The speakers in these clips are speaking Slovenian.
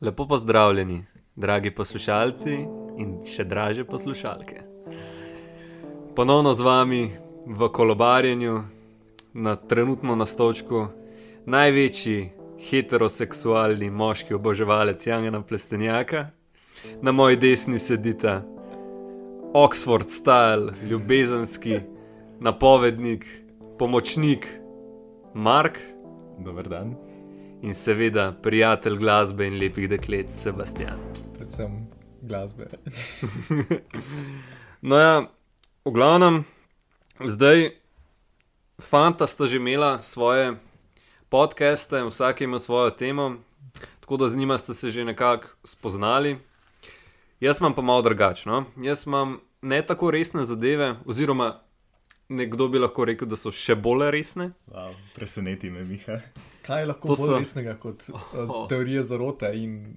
Lepo pozdravljeni, dragi poslušalci in še draže poslušalke. Ponovno z vami v kolobarjenju, na trenutno nastočku, največji heteroseksualni moški oboževalec Jana Plestenjaka, na moji desni sedita Oxford style, ljubezenski napovednik, pomočnik Mark Dober dan. In seveda prijatelj glasbe in lepih deklet Sebastian. Predvsem glasbe. No, ja, v glavnem, zdaj, fanta sta že imela svoje podcaste, vsak ima svojo temo, tako da z njima ste se že nekako spoznali. Jaz imam pa malo drugačno. Jaz imam ne tako resne zadeve, oziroma nekdo bi lahko rekel, da so še bolj resne. Wow, preseneti me, Miha. Kaj je lahko To bolj so- resnega kot Oh. oh. teorije zarote in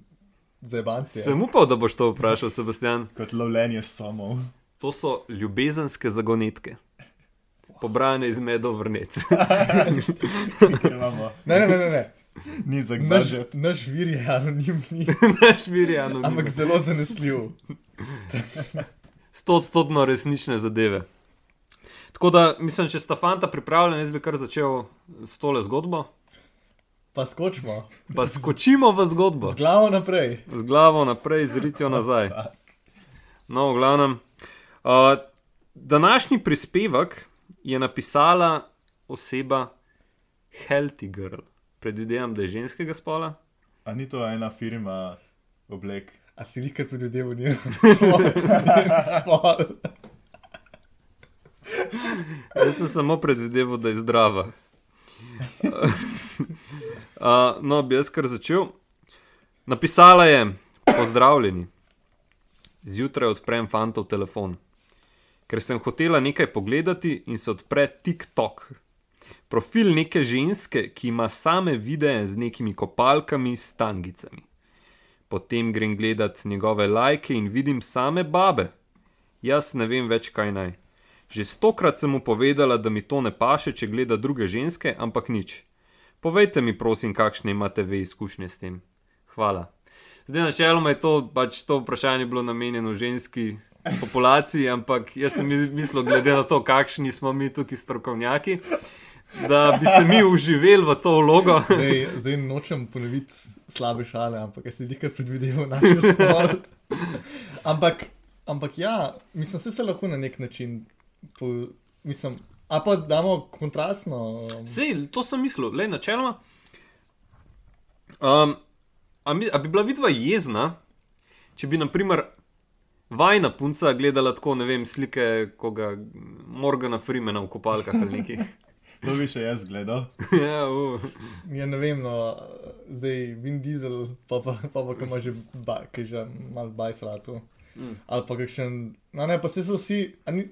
zabancije? Sem upal, da boš to vprašal, Sebastian. Kot lovljenje samov. To so ljubezenske zagonetke, pobrane iz medov vrnet. Ne, ne, ne, ne. ne. nizek Naš, naš vir je anonimni, Naš vir je anonim. ampak zelo zanesljiv. stotstotno resnične zadeve. Tako da, mislim, če sta fanta pripravljena, jaz bi kar začel s tole zgodbo. Pa skočimo, Pa skočimo v zgodbo, z glavo naprej. z glavo naprej, z ritjo nazaj. No, v glavnem. Uh, današnji prispevek je napisala oseba Healthy Girl. Predvidevam, da je ženskega spola. A ni to ena firma oblek? A si likar predvideval njen spol? Jaz sem samo predvideval, da je zdrava. Uh, no, bi jaz kar začel. Napisala je: Pozdravljeni. Zjutraj odprem fantov telefon, ker sem hotela nekaj pogledati in se odpre TikTok. Profil neke ženske, ki ima same videe z nekimi kopalkami s tangicami. Potem grem gledat njegove lajke in vidim same babe. Jaz ne vem več, kaj naj. Že stokrat sem mu povedala, da mi to ne paše, če gleda druge ženske, ampak nič. Povejte mi, prosim, kakšne imate vi izkušnje s tem. Hvala. Zdaj, načeloma je to, pač to vprašanje bilo namenjeno ženski populaciji, ampak jaz sem mi- mislil, glede na to, kakšni smo mi tukaj strokovnjaki, da bi se mi uživeli v to vlogo. Zdaj, zdaj nočem ponoviti slabe šale, ampak jaz si likar predvideval naš spol. Ampak, ampak ja, mislim, vse se lahko na nek način. Po, mislim, a pa damo kontrastno. um, Sej, to sem mislil, le načeloma. Um, a, mi, a bi bila vidva jezna, če bi, naprimer, vajna punca gledala tako, ne vem, slike koga Morgana Freemana v kopalkah ali neki. To bi še jaz gledal. ja, uh. Ja, ne vem, no, zdaj Vin Diesel, pa pa, pa, pa ki ima že, ba, že malo bajsratu. Mm. Ali pa kakšen, no ne, pa se so vsi, a ni,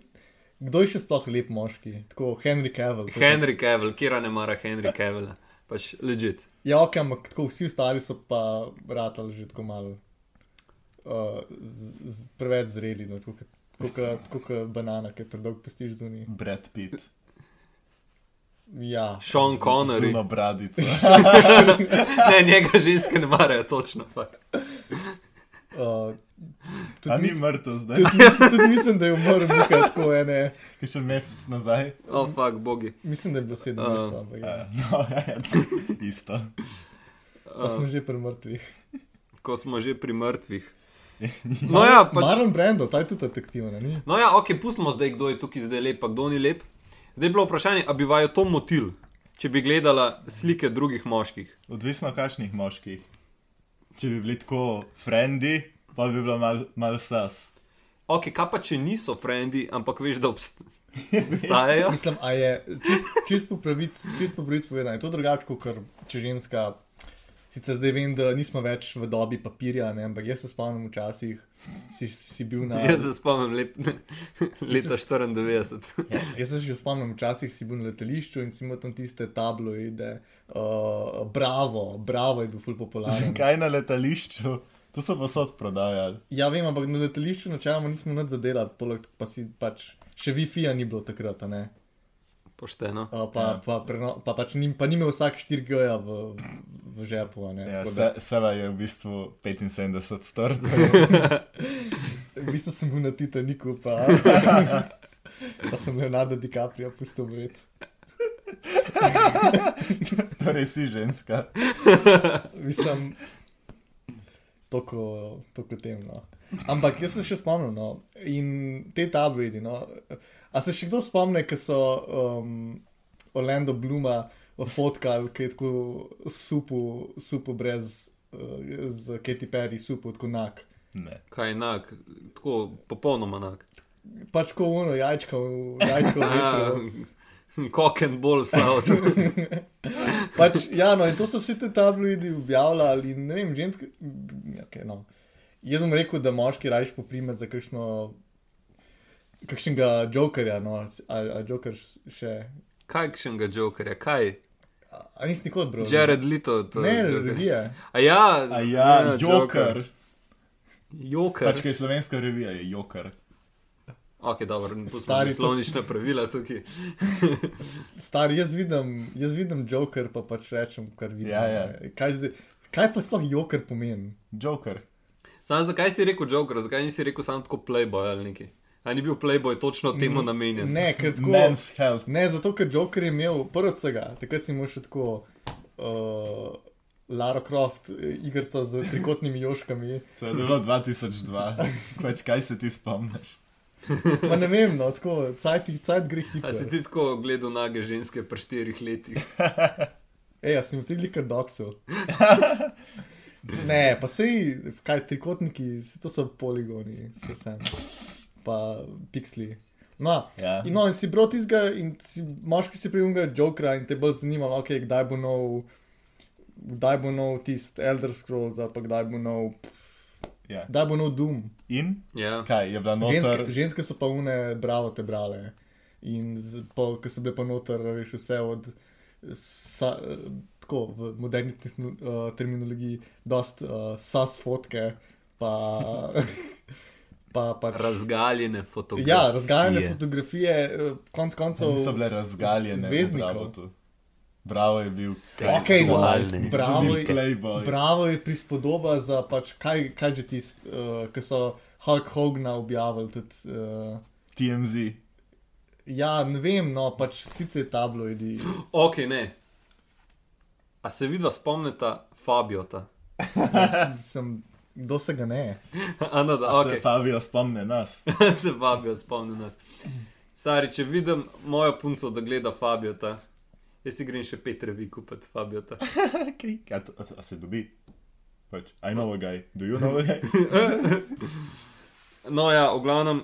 kdo je še sploh lep moški? Tako Henry Cavill. tako- Henry Cavill, kira ne mara Henry Cavilla, pač legit. Ja, ok, ampak tako vsi ostali so pa ratali že tako malo uh, z, z, preveč zreli, no, tako kot- banana, ki je predolgo pustiš zunaj. Brad Pitt. Ja, Sean Connery. Zuno bradico. Ne, njega ženske ne marajo, točno. fakt. Uh, A ni mrtev zdaj? tudi, mislim, tudi mislim, da je umrl nekaj tako ene. Ki še mesec nazaj. O, oh, fuck, bogi. Mislim, da je bilo sedem Um, mesecev, ampak ja. Uh, no, ja, ja, isto. Pa smo že pri mrtvih. Ko smo že pri mrtvih. No, ja, pač. Marlon Brando, ta je tudi detektiven, ni? No, ja, ok, pustimo zdaj, kdo je tukaj zdaj lep, pa kdo ni lep. Zdaj je bilo vprašanje, ali bi vaju to motil, če bi gledala slike drugih moških. Odvisno kakšnih moških. Če bi bili tako frendi, pa bi bilo mal, mal sas. Ok, kaj pa če niso frendi, ampak veš, da obst obstajajo? Mislim, a je čist, čist po pravici po pravic povedano, je to drugače, kot kar če ženska. Sicer zdaj vem, da nismo več v dobi papirja, ne, ampak jaz se spomnim včasih, si, si bil na. Jaz se spomnim lep, leta 94. Ja, jaz se že spomnim, včasih si bil na letališču in si imel tam tiste tabloide, uh, bravo, bravo je bil ful popularen. Kaj na letališču? To so posod prodajali. Ja, vem, ampak na letališču načeloma nismo nič zadelali, poleg pa si pač še Wi-Fi-ja ni bilo takrat, a ne. Pošteno. Uh, pa, Ja. pa, preno, pa pač ni, pa ni imel vsak 4 G-ja v, v žepu. Ja, se, Seva je v bistvu 75 strt. v bistvu sem bil na Titaniku, pa, pa sem Leonardo DiCaprio pustil vred. torej si ženska. Mislim, toko, toko tem. No. Ampak jaz se še spomnim, no. in te tabloidi. No. A se še kdo spomne, ko so um, Orlando Bluma fotkali, ki je tako supu, supu brez, uh, z Katy Perry, supu tako nak. Ne. Kaj je enak, tako popolnoma enak. Pač ko jajčka v vetru. Cock and ball sound. Pač, ja, no, in to so vsi ti tabloidi objavljali. Ne vem, ženske. Okay, no. Jaz bom rekel, da moški rajš poprime za kakšno. Kakšnega jokerja, no, ali, ali joker še. Kakšnega jokerja, kaj? A, a nisi nikoli bral? Jared Leto. To, Ne, Joker. revije. A ja, A ja, joker. Joker. Pač kaj je slovenska revija, je joker. Ok, dobro, Stari stari slovnična pravila tukaj. Star, jaz vidim, jaz vidim joker, pa pač rečem, kar vidim. Ja, ja. Kaj, zdaj, kaj pa sploh joker pomeni? Joker. Sam zakaj si rekel Joker, zakaj nisi rekel sam tako Playboy ali neki? A ni bil Playboy točno temu namenjen? Ne, ker tako. Men's health. Ne, zato ker Joker je imel prvo vsega, takrat si imel še tako uh, Lara Croft eh, igrico z trikotnimi joškami. To je bilo 2002. Pač kaj se ti spomniš? Pa ne vem, no, tako, cajt, cajt gre A hitro. si ti tako gledal nage ženske pri štirih letih? Ej, a si v teh likar doksu. Ne, pa sej, kaj trikotniki, saj to so poligoni, vse sem. Pa piksli. No, Ja. in, no, in si bral tizga in si, moški si prijunga Jokera in te bo zanimalo, okay, kdaj bo nov, kdaj bo nov tist Elder Scrolls, ali pa kdaj bo nov, ja. kdaj bo nov Doom. In Ja. kaj je bila Ženske, noter? ženske so pa une, bravo te brale. In ko so bile pa noter, veš, vse od. Sa, eh, tako v moderni tehno, uh, terminologiji, dost uh, sas fotke, pa. pa pač, Razgaljene fotografije. ja, razgajane fotografije, eh, konc koncev. Niso bile razgaljene. zvezdnikov. Bravo, je bil. Okej, no, Seksualne bravo je-. Bravo je prispodoba za pač, kaj, kaj že tisti, uh, ki so Hulk Hogana objavili. Tudi, uh, TMZ. ja, ne vem, no pač vsi ti tabloidi. Ok, ne. A se vidva spomnita Fabiota? Sem, kdo se ga ne? Ana, da, Okay. Se. Fabio spomne nas. se Fabio spomni nas. Stari, če vidim mojo punco, da gleda Fabiota, jaz si grem še pet revi kupiti Fabiota. Okay. A, to, a, a se dobi? Pač, I know a guy. Do you know a guy? No, ja, v glavnem,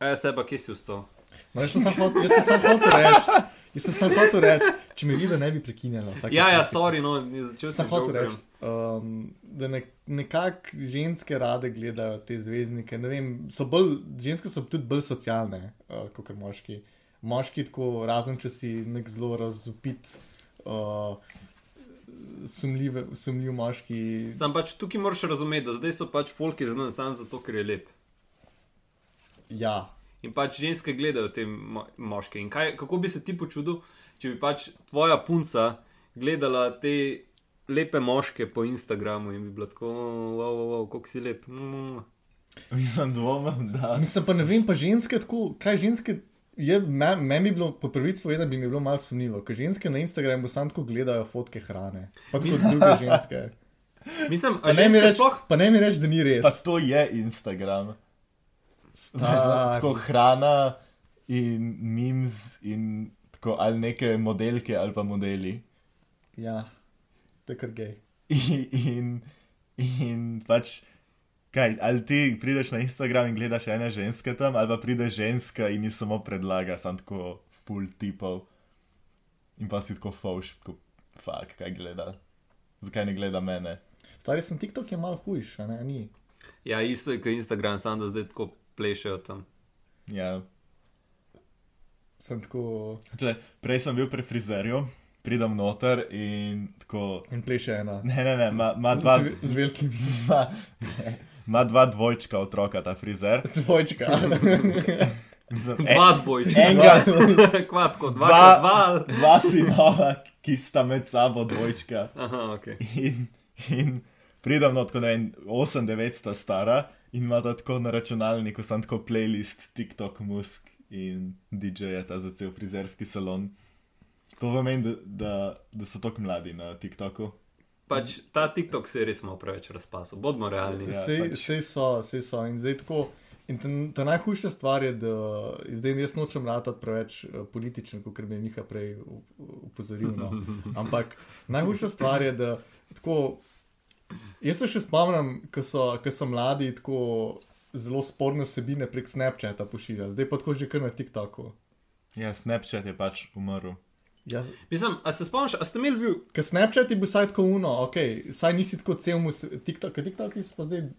e, seba, kje si vstal? No, jaz sem samo hotel reči. Jaz sem samo hotel reči, če me vidi, ne bi prekinjala. Ja, ja, sorry, no, začel Sem hotel reči, um, da ne, nekako ženske rade gledajo te zvezdnike. Ne Vem, so bolj, ženske so tudi bolj socialne uh, kot moški. Moški, tako razen če si nek zelo razupit, uh, sumljiv, sumljiv moški. Sam pač tukaj moraš razumeti, da zdaj so pač folki znan samo zato, ker je lep. Ja, In pač ženske gledajo te mo moške. In kaj, kako bi se ti počutil, če bi pač tvoja punca gledala te lepe moške po Instagramu in bi bila tako, wow, wow, wow kako si lep. Mm. Mislim, dvomim, da. Mislim pa ne vem, pa ženske tako, kaj ženske. Je, me- Meni bi bilo, po prvič povedano, bi mi bilo malo sumljivo, ker ženske na Instagramu samo tako gledajo fotke hrane, pa tudi druge ženske. Mislim, Pa a ne mi reči, sploh. pa ne mi reči, da ni res. Pa to je Instagram. Znaš, tako hrana in memes in tako ali neke modelke ali pa modeli. Ja, to je kar gej. In, in, in pač, kaj, ali ti prideš na Instagram in gledaš ene ženske tam, ali pa pride ženska in ji samo predlaga, sam tako full tipov. In pa si tako fauš, tako fuk, kaj gleda. Zakaj ne gleda mene? Stari sem TikTok je malo hujš, a ne, ni. Ja, isto je kot Instagram, samo da zdaj tako plešejo tam. Ja. Sem tako Če, prej sem bil pri frizerju, pridem noter in tako. in pleše ena. Ne, ne, ne, ima dva, Z, z velikim ima, ima dva dvojčka otroka, ta frizer. dvojčka. Mislim, Dva dvojčka. enega, Kvatko, dva, Dva- dva. dva. sinova, ki sta med sabo dvojčka. Aha, ok. In, in pridem no, tako da je 8-9 sta stara in ima tako na računalniku sam tako playlist TikTok musk in DJ-je ta za cel frizerski salon. To pomeni, da, da, da so tako mladi na TikToku. Pač ta TikTok se je res malo preveč razpasel, bodimo realni. Ja, Sej, pač- sej so, sej so. In zdaj tako. In ta, ta najhujša stvar je, da zdaj jaz nočem ratati preveč eh, političen, kot me je Miha prej upozoril. No. Ampak najhujša stvar je, da tako. Jaz se še spomnim, ko so, ko so mladi tako zelo sporne vsebine prek Snapchata pošiljali, zdaj pa tako že kar na TikToku. Ja, Snapchat je pač umrl. Jaz, Mislim, a se spomniš, a ste imeli vi Ker Snapchat je bil vsaj tako uno, ok, saj nisi tako celmu, s- TikTok, ker TikToki so pa zdaj uh,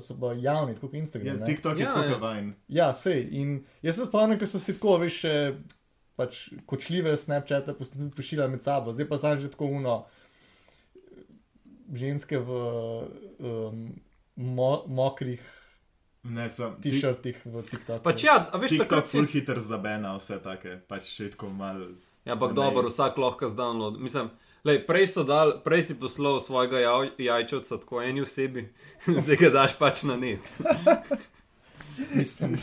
so pa javni, tako kot Ja, Instagram. ne. TikTok je Ja, tako ja. kavajen. Ja, sej. In jaz se spomnim, ko so si tako, veš, še pač kočljive Snapchate pošiljali med sabo, zdaj pa sam že tako uno, ženske v um, mo mokrih Ne, sem. t-shirtih v TikToku. Pač ja, a veš, TikTok takrat si. ful hiter zabena vse take, pač še tako mal. Ja, ampak dobro, vsak lahko zdownload. Mislim, lej, prej, dal, prej si poslal svojega jav, jajčevca tako eni osebi, zdaj ga daš pač na net. Mislim,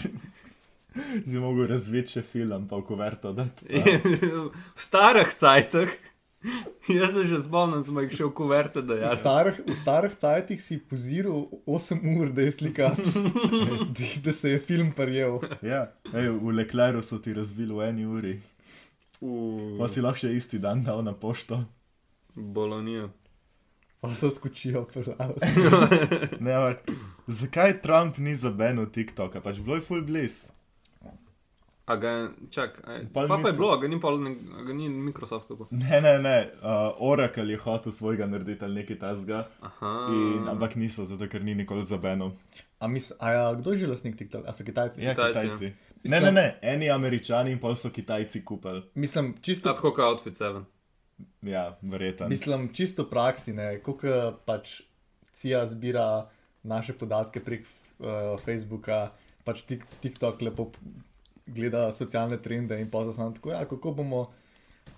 Zdaj mogel razviti še film, pa v kuverto dati. v starih cajtah, jaz se že spomnim, smo jih še v kuverte v dajali. starih, v starih cajtih si poziral 8 ur, da je slika, da, da se je film prijel. Ja, Ej, v Lecleru so ti razvili v eni uri, pa si lahko še isti dan dal na pošto. Bolonija. Pa so skočijo prav. Ne, ampak zakaj Trump ni zabenil TikToka? Pač bilo je full bliss. A ga je, čak, a, je- pa, pa je niso. bilo, a ga ni, pol, ne, ga ni Microsoft kako. Ne, ne, ne, uh, Oracle je hotel svojega narediti ali nekaj tasga, Aha. in, ampak niso, zato ker ni nikoli zabenil. A, mis, a ja, kdo je že lasnik TikTok? A so Kitajci? Ja, Kitajci, Kitajci. ja. Ne, ne, ne, eni američani in pol so Kitajci kupili. Mislim, čisto, Tako kot Outfit 7. Ja, verjetno. mislim, čisto v praksi, ne, koliko pač CIA zbira naše podatke prek uh, Facebooka, pač tik, TikTok lepo gleda socialne trende in pa zasam tako, ja, kako bomo,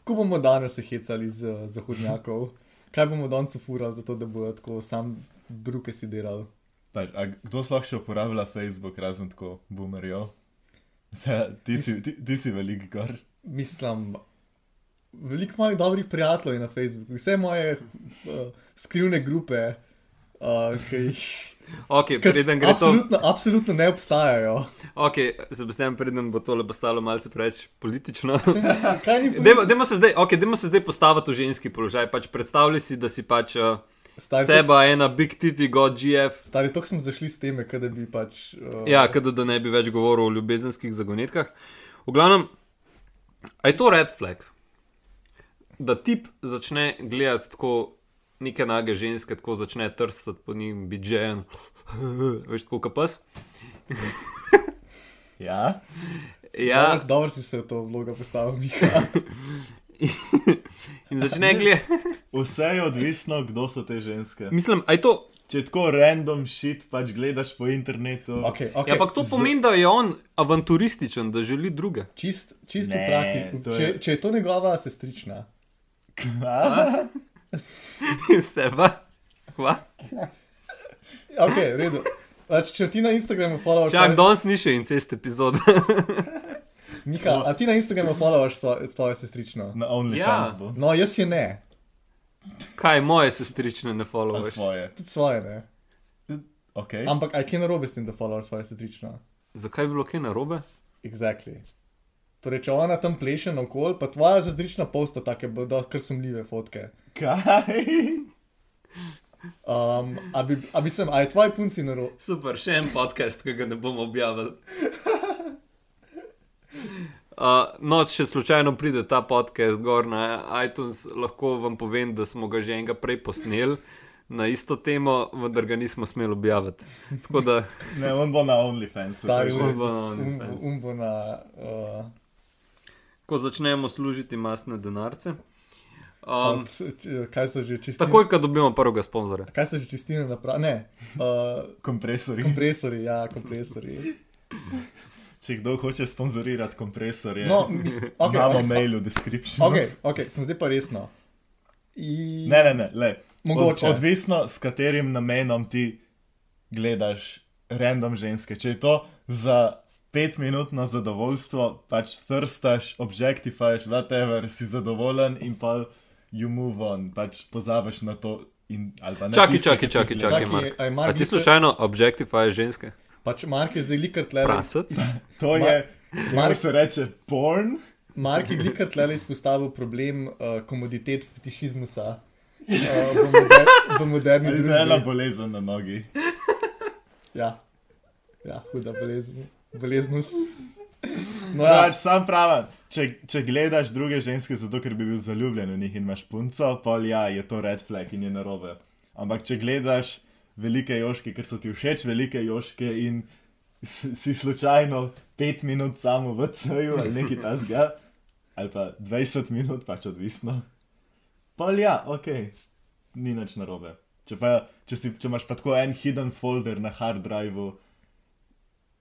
kako bomo danes se hecali z uh, zahodnjakov, kaj bomo danes ufurali, zato da bodo tako sam bruke si delali. Pač, a kdo sploh še uporablja Facebook, razen tako boomerjev? Se, ti, si, ti, ti si velik gor. Mislim, veliko mojih dobrih prijateljev je na Facebooku, vse moje uh, skrivne grupe, uh, ki jih Ok, ki s- preden gre to. absolutno, absolutno ne obstajajo. Ok, Sebastian, preden bo tole postalo malce preveč politično. Dajmo, dajmo se zdaj, okay, dajmo se zdaj postaviti v ženski položaj. Pač predstavljaj si, da si pač uh, Stari, seba ena big titi god GF. Stari, tako smo zašli s teme, da bi pač. Uh, Ja, kada da ne bi več govoril o ljubezenskih zagonetkah. V glavnem, a je to red flag? Da tip začne gledati tako neke nage ženske, tako začne trstati po njim, biti žen, veš, tako kot pes. Ja, Ja, Dobro, dobro si se v to vlogo postavil, Miha. in začne gledati. vse je odvisno, kdo so te ženske. Mislim, a je to. Če tako random shit pač gledaš po internetu. Okay, okay. Ja, ampak to pomeni, da je on avanturističen, da želi druge. Čist, čist Ne, praksi. to je- Če, če je to njegova sestrična. Kva? Seba. Kva? Ok, v redu. Pač, če ti na Instagramu followers. Čak, danes ni še incest epizod. Miha, a ti na Instagramu followers svojo sestrično? Na OnlyFans Ja. bo. No, jaz je ne. Kaj moje sestrične ne Pa followers? svoje. Tudi svoje ne. Okay. Ampak aj kje narobe s tem, da followers svojo sestrično? Zakaj bi bilo kaj narobe? Exactly. Torej, če ona tam pleše na okol, pa tvoja sestrična posta take bodo kar sumljive fotke. Kaj? Um, a, bi, a bi sem, a je tvoj punci narobe? Super, še en podcast, ki ga ne bomo objavili. Uh, no, če slučajno pride ta podcast gor na iTunes, lahko vam povem, da smo ga že enega prej posneli na isto temo, vendar ga nismo smeli objaviti. Tako da, Ne, on bo na OnlyFans. Stari je že- bo na um, OnlyFans. um bo na. Uh, ko začnemo služiti masne denarce. Um, kaj so že čistine? takoj, ko dobimo prvega sponzorja. Kaj so že čistine naprave? Ne, uh, Kompresori. kompresori, ja, kompresori. če kdo hoče sponzorirati kompresorje, No, mis, okay, imamo okay, mail v descriptionu. ok, ok, sem zdaj pa resno. I... Ne, ne, ne, le. Mogoče. Od, odvisno, s katerim namenom ti gledaš random ženske. Če je to za pet minut na zadovoljstvo, pač thirstaš, objectifaješ, whatever, si zadovoljen in pa you move on, pač pozabiš na to. In, Čakaj, tiste, čakaj, ki si čakaj, jih čakaj, Čakaj, Mark. a Mark ti slučajno objectifyš ženske? Pač Mark je zdaj likar tle. Prasec? To je, Mar se reče porn. Mark je likar tle izpostavil problem uh, komoditet fetišizmusa uh, v, moder, v moderni Ali da je ena družbi. bolezen na nogi. Ja. ja, huda bolezen. Boleznus. No, ja. Pač sam pravim, če, če gledaš druge ženske zato, ker bi bil zaljubljen v njih in imaš punco, pa ja, je to red flag in je narobe. Ampak če gledaš velike joške, ker so ti všeč velike joške in si slučajno 5 minut samo v CV-ju ali nekaj tasga, ali pa 20 minut, pač odvisno. Pa ja, ok, ni nič narobe. Če, pa, če, si, če imaš pa tako en hidden folder na hard driveu,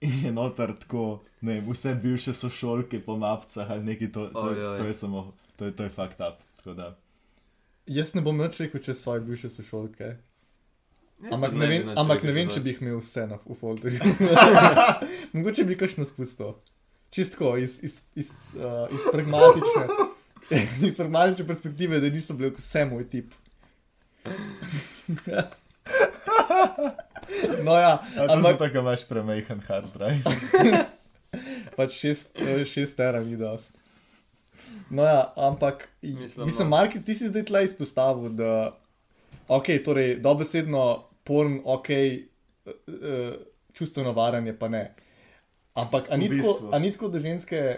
in je noter tako, ne vem, vse bivše sošolke po mapcah ali nekaj, to, to, Ojoj. to je samo, to je, to je fucked up. Jaz ne bom nič rekel čez svoje bivše sošolke. Ampak ne, vem, nič ampak ne vem, če bi jih imel vse na, v folderju. Mogoče bi kakšno spustil. Čistko iz, iz, iz, uh, iz pragmatične. Iz pragmatične perspektive, da niso bili vse moj tip. No, ja, ampak ker imaš premehen hard drive. pač šest, eh, šest tera ni dost. No, ja, ampak Mislim, mislim, mislim no. Mark, ti si zdaj tle izpostavil, da ok, torej dobesedno porn, ok, uh, čustveno varanje pa ne. Ampak a ni, V tako, bistvu. a ni tako, da ženske,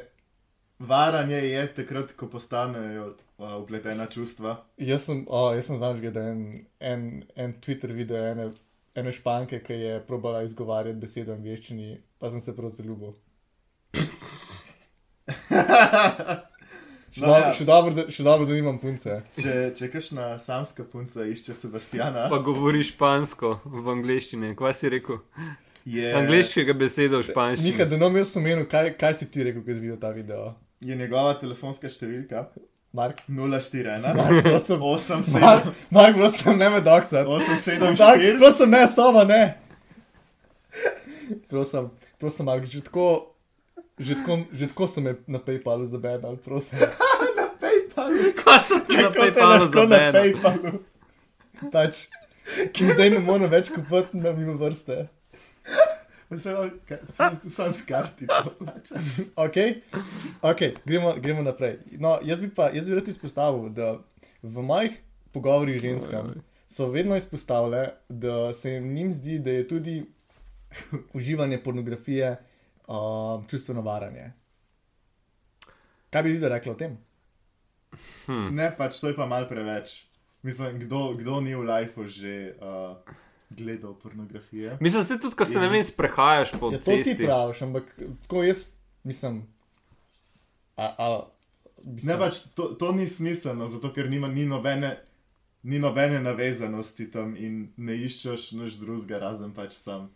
Varanje je takrat, ko postanejo uh, upletena čustva. jaz sem, oh, jaz sem znaš gledal en, en, en Twitter video ene, ene španke, ki je probala izgovarjati besede v angleščini, pa sem se prav zaljubil. Še, No, no, ja. še, dobro, da, še dobro, da nimam punce. Če, če kakšna samska punca išče Sebastiana, Pa govori špansko v angleščini. Kaj si rekel? je, Angliškega beseda v španščini. Nika, da nam jaz omenil, kaj, kaj si ti rekel, ko si videl ta video. je njegova telefonska številka Mark, 041 Mark, prosim, 87 Mark, Mark prosim, ne me doksati. 874. Prosim, ne, sova, ne. Prosim, prosim, Mark, že tako, že tako, že tako sem me na PayPalu zabenal, prosim. Kaj so ti na PayPalu lahko za na mene? PayPalu? Pač, ki zdaj ne morem več kupovati na mimo vrste. Sam, s kartico. Ok, okay gremo, gremo naprej. No, jaz bi pa, jaz bi rad izpostavil, da v mojih pogovorih z ženskami so vedno izpostavile, da se jim zdi, da je tudi uživanje pornografije um, čustveno varanje. Kaj bi vi rekli o tem? Ne, pač to je pa mal preveč. Mislim, kdo, kdo ni v lifeu že uh, gledal pornografije? Mislim, se tudi, ko se ne vem, sprehajaš po Ja, to ti cesti. praviš, ampak tako jaz mislim. A, a, mislim Ne, pač to, to ni smiselno, zato ker nima, ni, nobene, ni nobene navezanosti tam in ne iščeš nič drugega, razen pač sam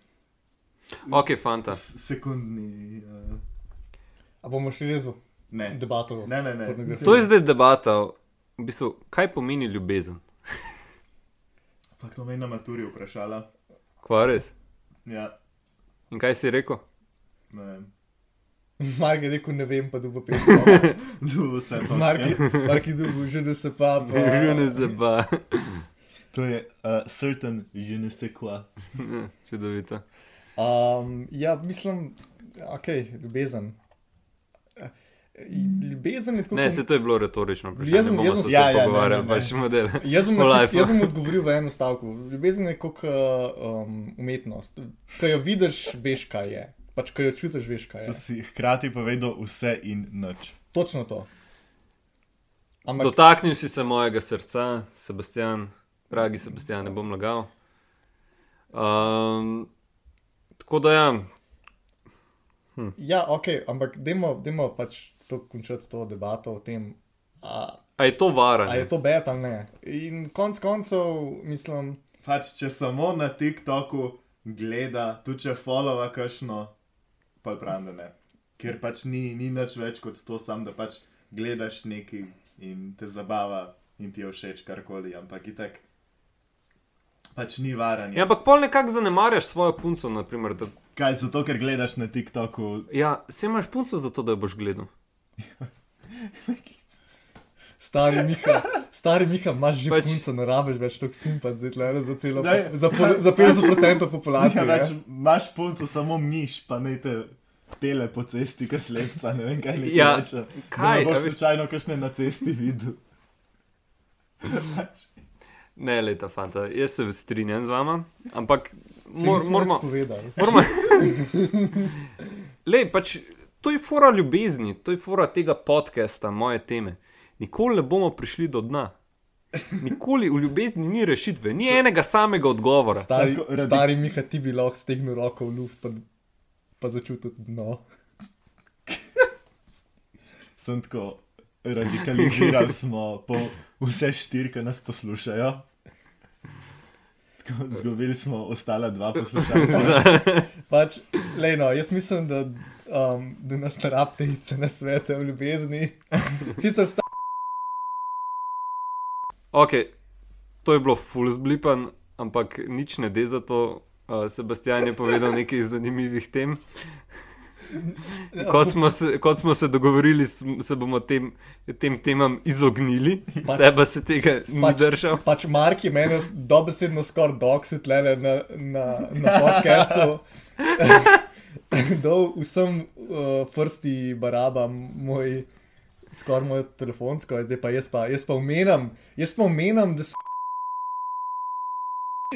Ok, fanta. s- sekundni. Uh, a bomo šli res v ne. debato? Ne, ne, ne. To je zdaj debata, v bistvu, kaj pomeni ljubezen. Fakt, to me je na maturi vprašala. Kva res? Ja, In kaj si rekel? ne vem. Mark je rekel, ne vem, pa dubo pet. Vse to. Mark je dubo, že da se pa. pa Že ne zeba. To je uh, certain je ne sais quoi. Čudovito. Um, ja, mislim, ok, ljubezen. Eh, Ljubezen je tako. Ne, se to je bilo retorično. vprašanje, Jaz bom- jaz bom- se Ja, ja, ja, ne, ne, ne. pač model. Jaz bom, jaz bom odgovoril v enem stavku. Ljubezen je kot um, umetnost. Ko jo vidiš, veš, kaj je. Pač, ko jo čutiš, veš, kaj To je. si hkrati povedal vse in nič. Točno to. Ampak, Dotaknil si se mojega srca, Sebastian, dragi Sebastian, ne bom lagal. Um, tako da ja, ja, ok, ampak dajmo, dajmo pač to končati to debato o tem, a, a je to a varanje? je to bet ali ne. In konc koncev, mislim, Pač, če samo na TikToku gleda, tudi če followa kakšno, pa pravim, da ne. ker pač ni, ni nič več kot to, sam da pač gledaš nekaj in te zabava in ti je všeč karkoli, ampak itak pač ni varanje. Ja, ampak pol nekako zanemarjaš svojo punco, naprimer, da Kaj zato, ker gledaš na TikToku? ja, se imaš punco za to, da jo boš gledal. Stari Miha, stari Miha, imaš že Pač- pač, punco, ne rabiš več toliko simpa, zdaj tle za celo, Daj, za, pol, za 50% populacije. Ja, ne. več, imaš punco samo miš, pa ne te pele po cesti, kot slepca, ne vem kaj Ja, reče. kaj, Ne boš slučajno kakšne na cesti videl. Ne, leta, fanta, jaz se strinjam z vama, ampak mor, moramo. moramo Lej, pač, to je fora ljubezni, to je fora tega podcasta, moje teme. Nikoli ne bomo prišli do dna. Nikoli v ljubezni ni rešitve, ni enega samega odgovora. Stari, radi- stari Miha, ti bi lahko stegnil roko v luft, pa, pa začutil dno. Sem tako radikalizirali smo po vse štiri, ki nas poslušajo. Tako, zgubili smo ostala dva poslušalca. Pač, lejno, jaz mislim, da, um, da nas ne rabite iti na svete v ljubezni. Sicer sta Ok, to je bilo full zblipan, ampak nič ne de za to. Uh, Sebastian je povedal nekaj zanimivih tem. Kot smo se, kot smo se dogovorili, se bomo tem, tem temam izognili, Pač- seba se tega ni pač- držal. Pač Mark je meni dobesedno skoraj doksu tlele na, na, na podkastu. Dol vsem uh, frsti barabam moj, skoraj moj telefonsko, zdaj pa jaz pa, jaz pa omenjam, jaz pa omenjam, da so.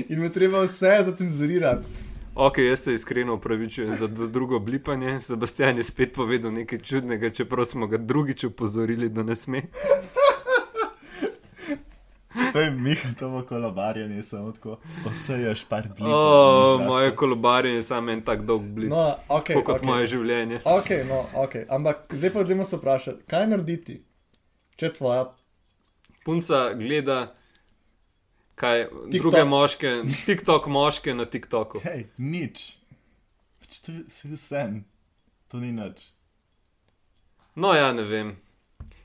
In me treba vse zacenzurirati. Ok, jaz se iskreno upravičujem za drugo blipanje. Sebastian je spet povedal nekaj čudnega, čeprav smo ga drugič upozorili, da ne sme. To je Mihatovo kolobarjanje, samo tako poseješ par blipov. Oh, in zraste. moje kolobarje je samo en tak dolg blip, no, No, ok. kot okay. moje življenje. Ok, no, ok. Ampak zdaj pa idemo se vprašati, kaj narediti, če tvoja Punca gleda, kaj TikTok. druge moške, TikTok moške na TikToku. Hej, nič. Pač to je vse sen. To ni nič. No, ja, ne vem.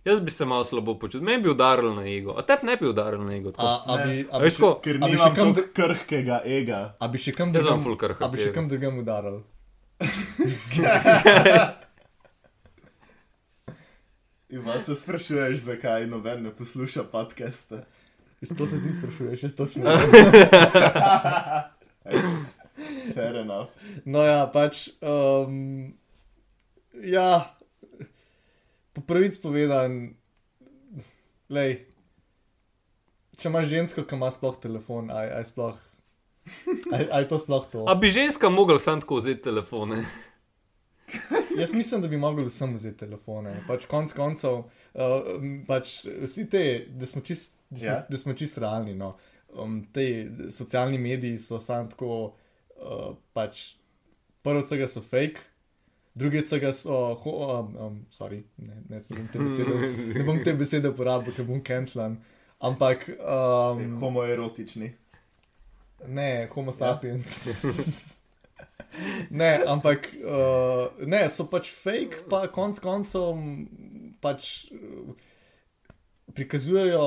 Jaz bi se malo slabo počutil, me bi udaril na ego, a tebi ne bi udaril na ego. A, tako. a Ne. bi, a A bi še, ko, Ker A bi nimam še kam krhkega ega. a bi še kam drugam, krhek a bi še kam drugam udaril? Ima se sprašuješ, zakaj noben ne posluša podcaste. Iz to se ti sprašuješ, jaz točno. Fair enough. No ja, pač, um, ja, po pravic povedan, lej, če imaš žensko, ki ima sploh telefon, aj, aj sploh, aj, aj to sploh to. A bi ženska mogla sam tako vzeti telefone? Jaz mislim, da bi mogli vsem vzeti telefone. Pač konc koncev, uh, pač vsi te, da smo čist, da smo, Ja. yeah. da smo čist realni. No. Um, te socialni mediji so sam tako, uh, pač prvo vsega so fake. Drugi od vsega so, ho, um, um, sorry, ne, ne, ne bom te besede, ne bom te besede uporabil, ker bom cancelan. Ampak, um, Homoerotični. Ne, homo sapiens. ne, ampak uh, ne, so pač fake, pa konc koncev pač uh, prikazujejo,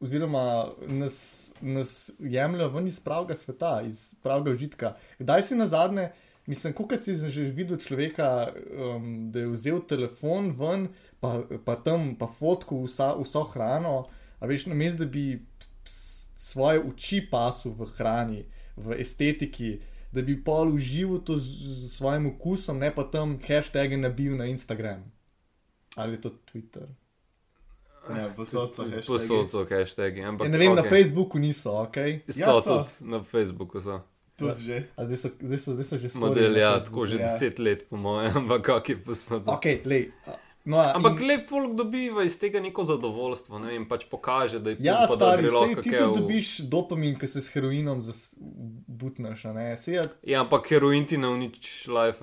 oziroma nas, nas jemljajo ven iz pravega sveta, iz pravega užitka. Kdaj si na zadnje, mislim, koliko si že videl človeka, um, da je vzel telefon ven, pa, pa tam pa fotko vsa, vso hrano, a veš, na mestu, da bi svoje oči pasu v hrani, v estetiki, da bi pol užival to z, z svojim okusom, ne pa tam hashtag nabil na Instagram. Ali je to Twitter? Ne, posod so hashtagi. Posod so hashtagi. Ampak, Ja, ne vem, okay. na. Facebooku niso, ok. So, Ja, so. tudi na Facebooku. So. Tudi že. A zdaj so, zdaj so, zdaj so že storili Model, ja, tako že ja. deset let, po mojem, ampak kako je posmrtno. Ok, lej. a, No, a, Ampak in- le folk dobiva iz tega neko zadovoljstvo, ne vem, pač pokaže, da je Ja, pumpa, da stari, gre sej ti tudi v- dobiš dopamin, ki se s heroinom zas- butnaš, a ne? Sej, ja, Ja, ampak heroin ti ne unič life.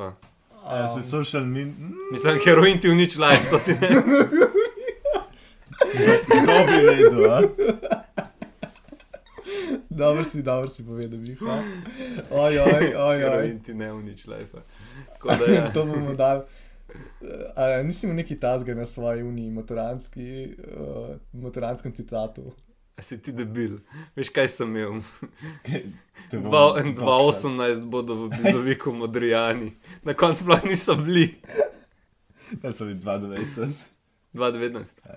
Ja, se social media. Mislim, heroin ti unič life, to ti ne. Kdo bi vedel, a? dobro si, dobro si povedal, bi ha. Oj, oj, oj, oj. Heroin ti ne unič da ja. to bomo dali. A nisi imel neki tasga na svoji uniji, motoranski, uh, motoranskem citatu. A si ti debil? Veš, kaj sem imel? Te bom Dva- doksal. 2018 bodo v Bizoviku modrijani. Na koncu sploh niso bili. Da so bili 22. 2019.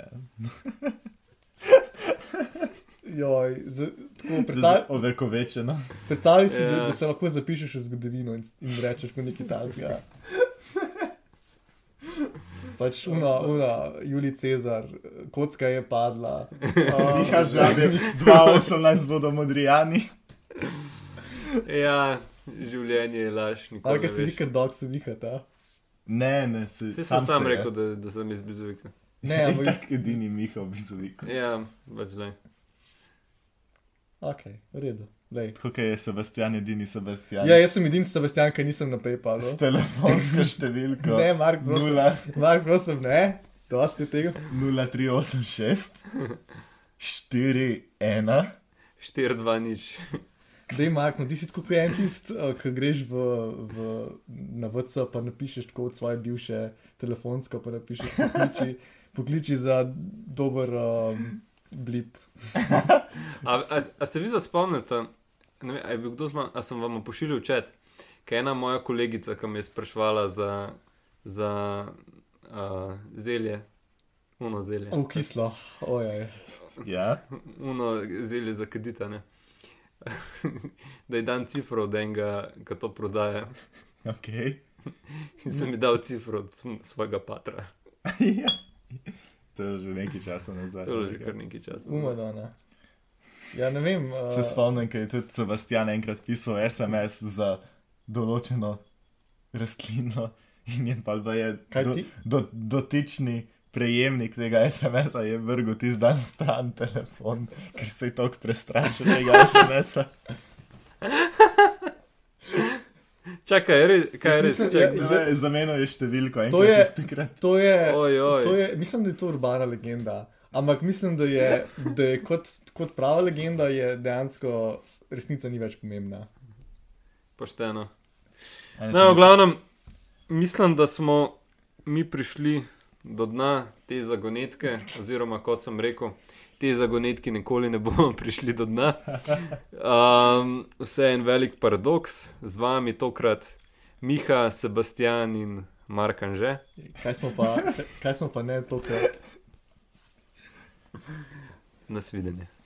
Joj, z, tako, Da predstav, so Ovekovečeno. predstavljaj si, da, Ja. da se lahko zapišeš v zgodovino in, in rečeš po neki tasga. Pač una, una, Julij Cezar, kocka je padla. Miha žabe, 2018 bodo modrijani. Ja, življenje je laž. Ali kaj se kar dog se vihata? Ne, ne, se, Saj sem sam se, rekel, da, da sem iz Bizovika. Ne, Je ampak. tak edini Miha v Bizoviku. Ja, pač le. Ok, v redu. Lej. Tako kot je Sebastian edini Sebastian. Ja, jaz sem edini Sebastian, ki nisem na PayPalu. S telefonsko številko Ne, Mark, prosim. 0, Mark, prosim, ne. Dosti tega. 0386 4, 1. 4-2 nič. Dej, Mark, no, ti si tako kot en tist, uh, ki greš v, v, na VC, pa napišeš tako od svoje bivše telefonsko, pa napišeš pokliči, pokliči za dober um, blip. A, a, a se vi spomnite, ne vem, je bil kdo z mano, a sem vam pošiljal čet, kaj je ena moja kolegica, ki me je sprašvala za, za uh, zelje, uno zelje. V kislo, ojej. Ja, Uno zelje za kadita, ne. da je dan cifro od enega, ki to prodaja. ok. In sem mi dal cifro od svojega patra. ja. To je že nekaj časa nazaj. To je že kar nekaj časa. Umadona. Ja, ne vem. Uh, Se spomnim, da je tudi Sebastian enkrat pisal SMS za določeno rastlino in je pa da je Kaj do, ti? do, dotični prejemnik tega SMS-a je vrgel tisti dan stran telefon, ker se je tako prestrašil tega SMS-a. Čakaj, je res, kaj je res? mislim, Čakaj, ja, Ne, Zamenjal je številko, To je-. To je, Oj, oj. to je, mislim, da je to urbana legenda. Ampak mislim, da je, da je kot, kot prava legenda, je dejansko resnica ni več pomembna. Pošteno. No, so v glavnem, mislim, da smo mi prišli do dna te zagonetke, oziroma kot sem rekel, te zagonetke nikoli ne bomo prišli do dna. Um, vse je en velik paradoks, z vami tokrat Miha, Sebastian in Mark Anže. Kaj smo pa, kaj smo pa ne tokrat? Nasvidenje.